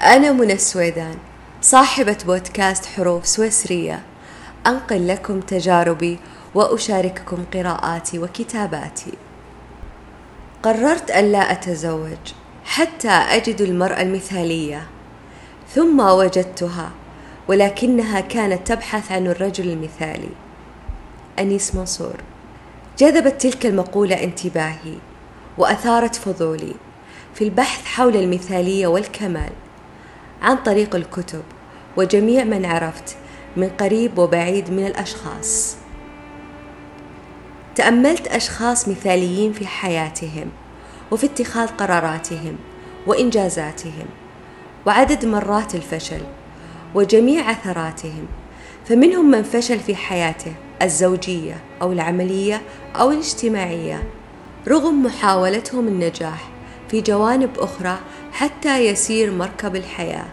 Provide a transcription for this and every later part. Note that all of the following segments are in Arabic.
أنا منى السويدان صاحبة بودكاست حروف سويسرية. أنقل لكم تجاربي وأشارككم قراءاتي وكتاباتي. قررت ألا أتزوج حتى أجد المرأة المثالية ثم وجدتها ولكنها كانت تبحث عن الرجل المثالي. أنيس منصور. جذبت تلك المقولة انتباهي وأثارت فضولي في البحث حول المثالية والكمال. عن طريق الكتب وجميع من عرفت من قريب وبعيد من الأشخاص. تأملت أشخاص مثاليين في حياتهم وفي اتخاذ قراراتهم وإنجازاتهم وعدد مرات الفشل وجميع عثراتهم فمنهم من فشل في حياته الزوجية أو العملية أو الاجتماعية رغم محاولتهم النجاح. في جوانب أخرى حتى يسير مركب الحياة.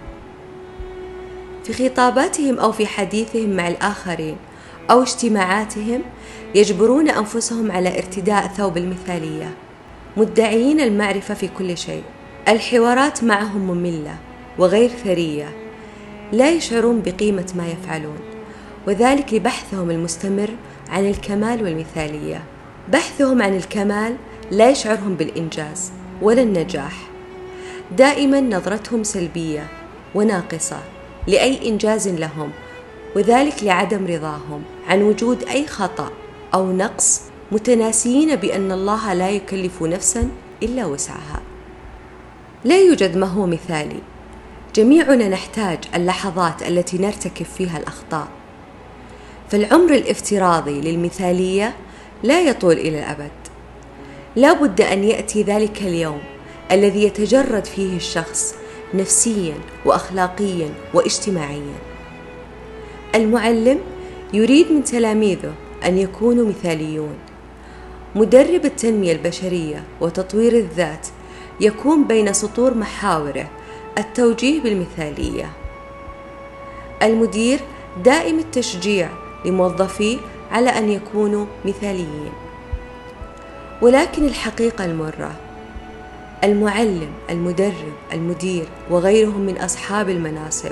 في خطاباتهم أو في حديثهم مع الآخرين أو اجتماعاتهم يجبرون أنفسهم على ارتداء ثوب المثالية مدعيين المعرفة في كل شيء. الحوارات معهم مملة وغير ثرية لا يشعرون بقيمة ما يفعلون وذلك لبحثهم المستمر عن الكمال والمثالية. بحثهم عن الكمال لا يشعرهم بالإنجاز. ولا النجاح دائما نظرتهم سلبية وناقصة لأي إنجاز لهم وذلك لعدم رضاهم عن وجود أي خطأ أو نقص متناسيين بأن الله لا يكلف نفسا إلا وسعها. لا يوجد ما هو مثالي جميعنا نحتاج اللحظات التي نرتكب فيها الأخطاء. فالعمر الافتراضي للمثالية لا يطول إلى الأبد. لا بد أن يأتي ذلك اليوم الذي يتجرد فيه الشخص نفسيا واخلاقيا واجتماعيا. المعلم يريد من تلاميذه أن يكونوا مثاليون. مدرب التنمية البشرية وتطوير الذات يكون بين سطور محاورة التوجيه بالمثالية. المدير دائم التشجيع لموظفيه على أن يكونوا مثاليين. ولكن الحقيقة المرة. المعلم المدرب المدير وغيرهم من أصحاب المناصب.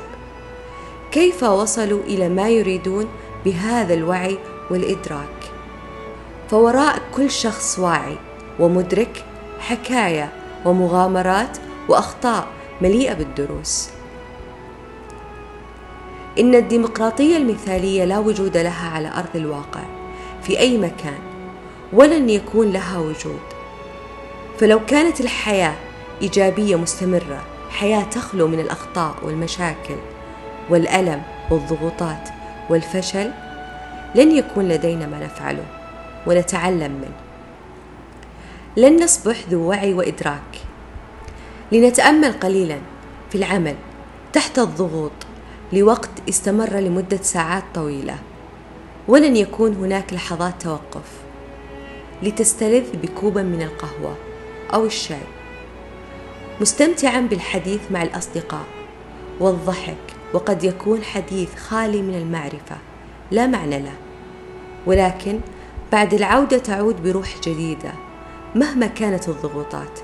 كيف وصلوا إلى ما يريدون بهذا الوعي والإدراك؟ فوراء كل شخص واعي ومدرك حكاية ومغامرات وأخطاء مليئة بالدروس. إن الديمقراطية المثالية لا وجود لها على أرض الواقع في أي مكان. ولن يكون لها وجود. فلو كانت الحياة إيجابية مستمرة حياة تخلو من الأخطاء والمشاكل والألم والضغوطات والفشل لن يكون لدينا ما نفعله ونتعلم منه. لن نصبح ذو وعي وإدراك. لنتأمل قليلا في العمل تحت الضغوط لوقت استمر لمدة ساعات طويلة. ولن يكون هناك لحظات توقف. لتستلذ بكوبا من القهوة أو الشاي. مستمتعا بالحديث مع الأصدقاء. والضحك وقد يكون حديث خالي من المعرفة. لا معنى له. ولكن بعد العودة تعود بروح جديدة مهما كانت الضغوطات.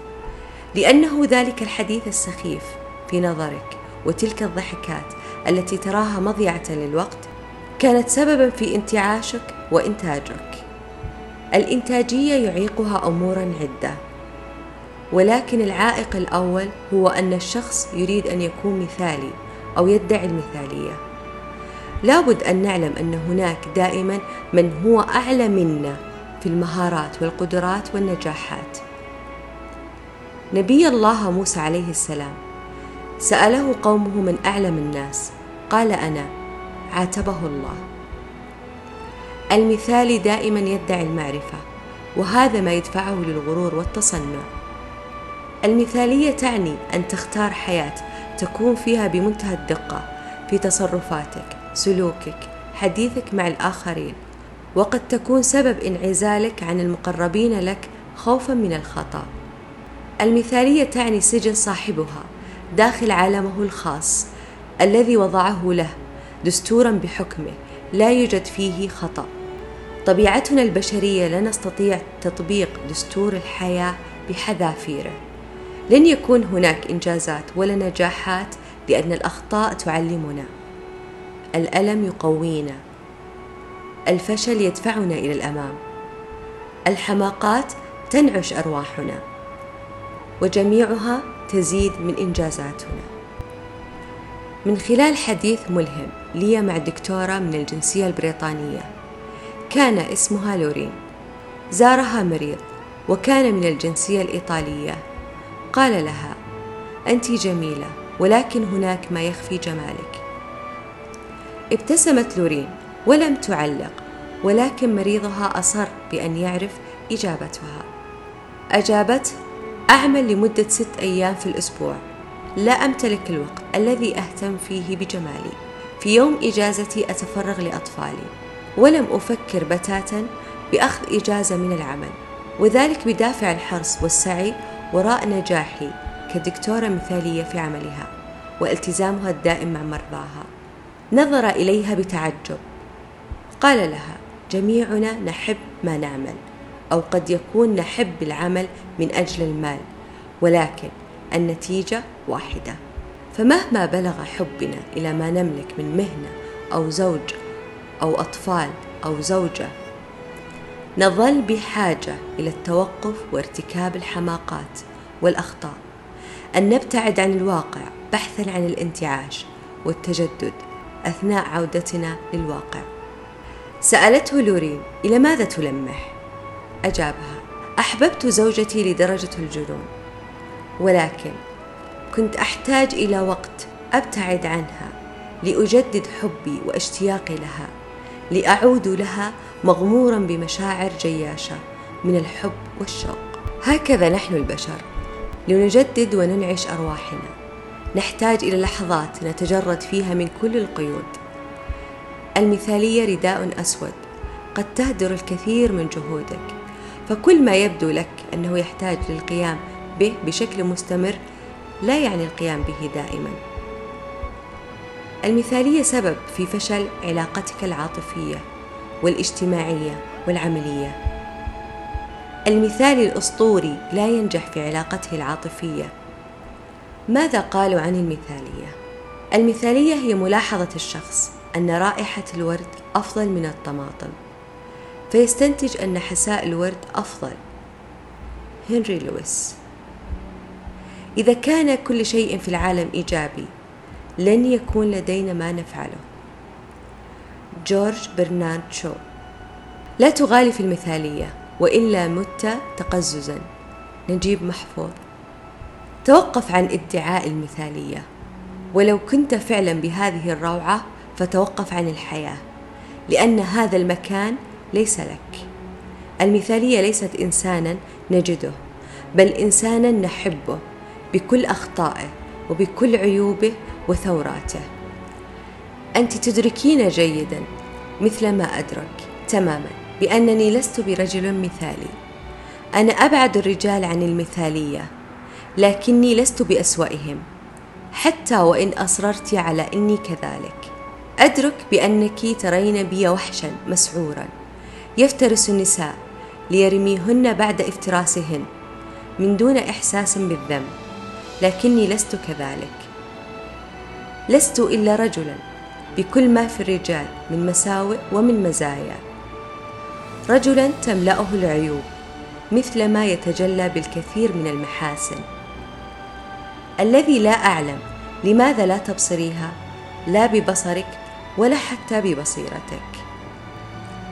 لأنه ذلك الحديث السخيف في نظرك وتلك الضحكات التي تراها مضيعة للوقت كانت سببا في انتعاشك وإنتاجك. الإنتاجية يعيقها أمورا عدة ولكن العائق الأول هو أن الشخص يريد أن يكون مثالي أو يدعي المثالية. لابد أن نعلم أن هناك دائما من هو أعلى منا في المهارات والقدرات والنجاحات. نبي الله موسى عليه السلام سأله قومه من أعلم الناس قال أنا عاتبه الله. المثالي دائما يدعي المعرفة وهذا ما يدفعه للغرور والتصنع المثالية تعني أن تختار حياة تكون فيها بمنتهى الدقة في تصرفاتك، سلوكك، حديثك مع الآخرين، وقد تكون سبب انعزالك عن المقربين لك خوفا من الخطأ. المثالية تعني سجن صاحبها داخل عالمه الخاص الذي وضعه له دستورا بحكمه لا يوجد فيه خطأ. طبيعتنا البشرية لا نستطيع تطبيق دستور الحياة بحذافيره. لن يكون هناك إنجازات ولا نجاحات لأن الأخطاء تعلمنا. الألم يقوينا. الفشل يدفعنا إلى الأمام. الحماقات تنعش أرواحنا. وجميعها تزيد من إنجازاتنا. من خلال حديث ملهم لي مع دكتورة من الجنسية البريطانية. كان اسمها لورين زارها مريض وكان من الجنسية الإيطالية. قال لها أنت جميلة ولكن هناك ما يخفي جمالك. ابتسمت لورين ولم تعلق ولكن مريضها أصر بأن يعرف إجابتها. أجابت أعمل لمدة ست أيام في الأسبوع. لا أمتلك الوقت الذي أهتم فيه بجمالي في يوم إجازتي أتفرغ لأطفالي ولم أفكر بتاتا بأخذ إجازة من العمل وذلك بدافع الحرص والسعي وراء نجاحي كدكتورة مثالية في عملها والتزامها الدائم مع مرضاها. نظر إليها بتعجب. قال لها جميعنا نحب ما نعمل أو قد يكون نحب العمل من أجل المال ولكن النتيجة واحدة. فمهما بلغ حبنا إلى ما نملك من مهنة أو زوج أو أطفال أو زوجة نظل بحاجة إلى التوقف وارتكاب الحماقات والأخطاء. أن نبتعد عن الواقع بحثا عن الانتعاش والتجدد أثناء عودتنا للواقع. سألته لورين إلى ماذا تلمح؟ أجابها أحببت زوجتي لدرجة الجنون. ولكن كنت أحتاج إلى وقت أبتعد عنها لأجدد حبي واشتياقي لها لأعود لها مغمورا بمشاعر جياشة من الحب والشوق. هكذا نحن البشر لنجدد وننعش أرواحنا. نحتاج إلى لحظات نتجرد فيها من كل القيود. المثالية رداء أسود قد تهدر الكثير من جهودك فكل ما يبدو لك أنه يحتاج للقيام به بشكل مستمر لا يعني القيام به دائما. المثالية سبب في فشل علاقتك العاطفية والاجتماعية والعملية. المثالي الأسطوري لا ينجح في علاقته العاطفية. ماذا قالوا عن المثالية؟ المثالية هي ملاحظة الشخص أن رائحة الورد أفضل من الطماطم. فيستنتج أن حساء الورد أفضل. هنري لويس. إذا كان كل شيء في العالم إيجابي لن يكون لدينا ما نفعله. جورج برنارد شو. لا تغالي في المثالية وإلا مت تقززا. نجيب محفوظ. توقف عن ادعاء المثالية. ولو كنت فعلا بهذه الروعة فتوقف عن الحياة. لأن هذا المكان ليس لك. المثالية ليست إنسانا نجده بل إنسانا نحبه. بكل أخطائه وبكل عيوبه وثوراته. أنت تدركين جيدا مثل ما أدرك تماما بأنني لست برجل مثالي. أنا أبعد الرجال عن المثالية لكني لست بأسوأهم. حتى وإن أصررت على إني كذلك. أدرك بأنك ترين بي وحشا مسعورا يفترس النساء ليرميهن بعد افتراسهن من دون إحساس بالذنب. لكني لست كذلك. لست إلا رجلا بكل ما في الرجال من مساوئ ومن مزايا. رجلا تملأه العيوب مثل ما يتجلى بالكثير من المحاسن. الذي لا أعلم لماذا لا تبصريها لا ببصرك ولا حتى ببصيرتك.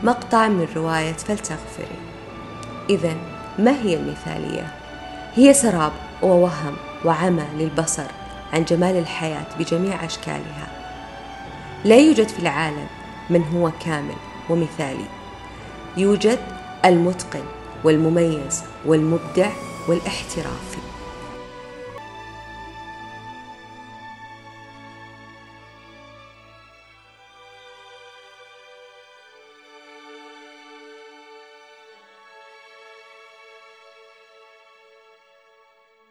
مقطع من رواية فلتغفري. إذا ما هي المثالية؟ هي سراب ووهم. وعمى للبصر عن جمال الحياة بجميع أشكالها. لا يوجد في العالم من هو كامل ومثالي. يوجد المتقن والمميز والمبدع والاحترافي.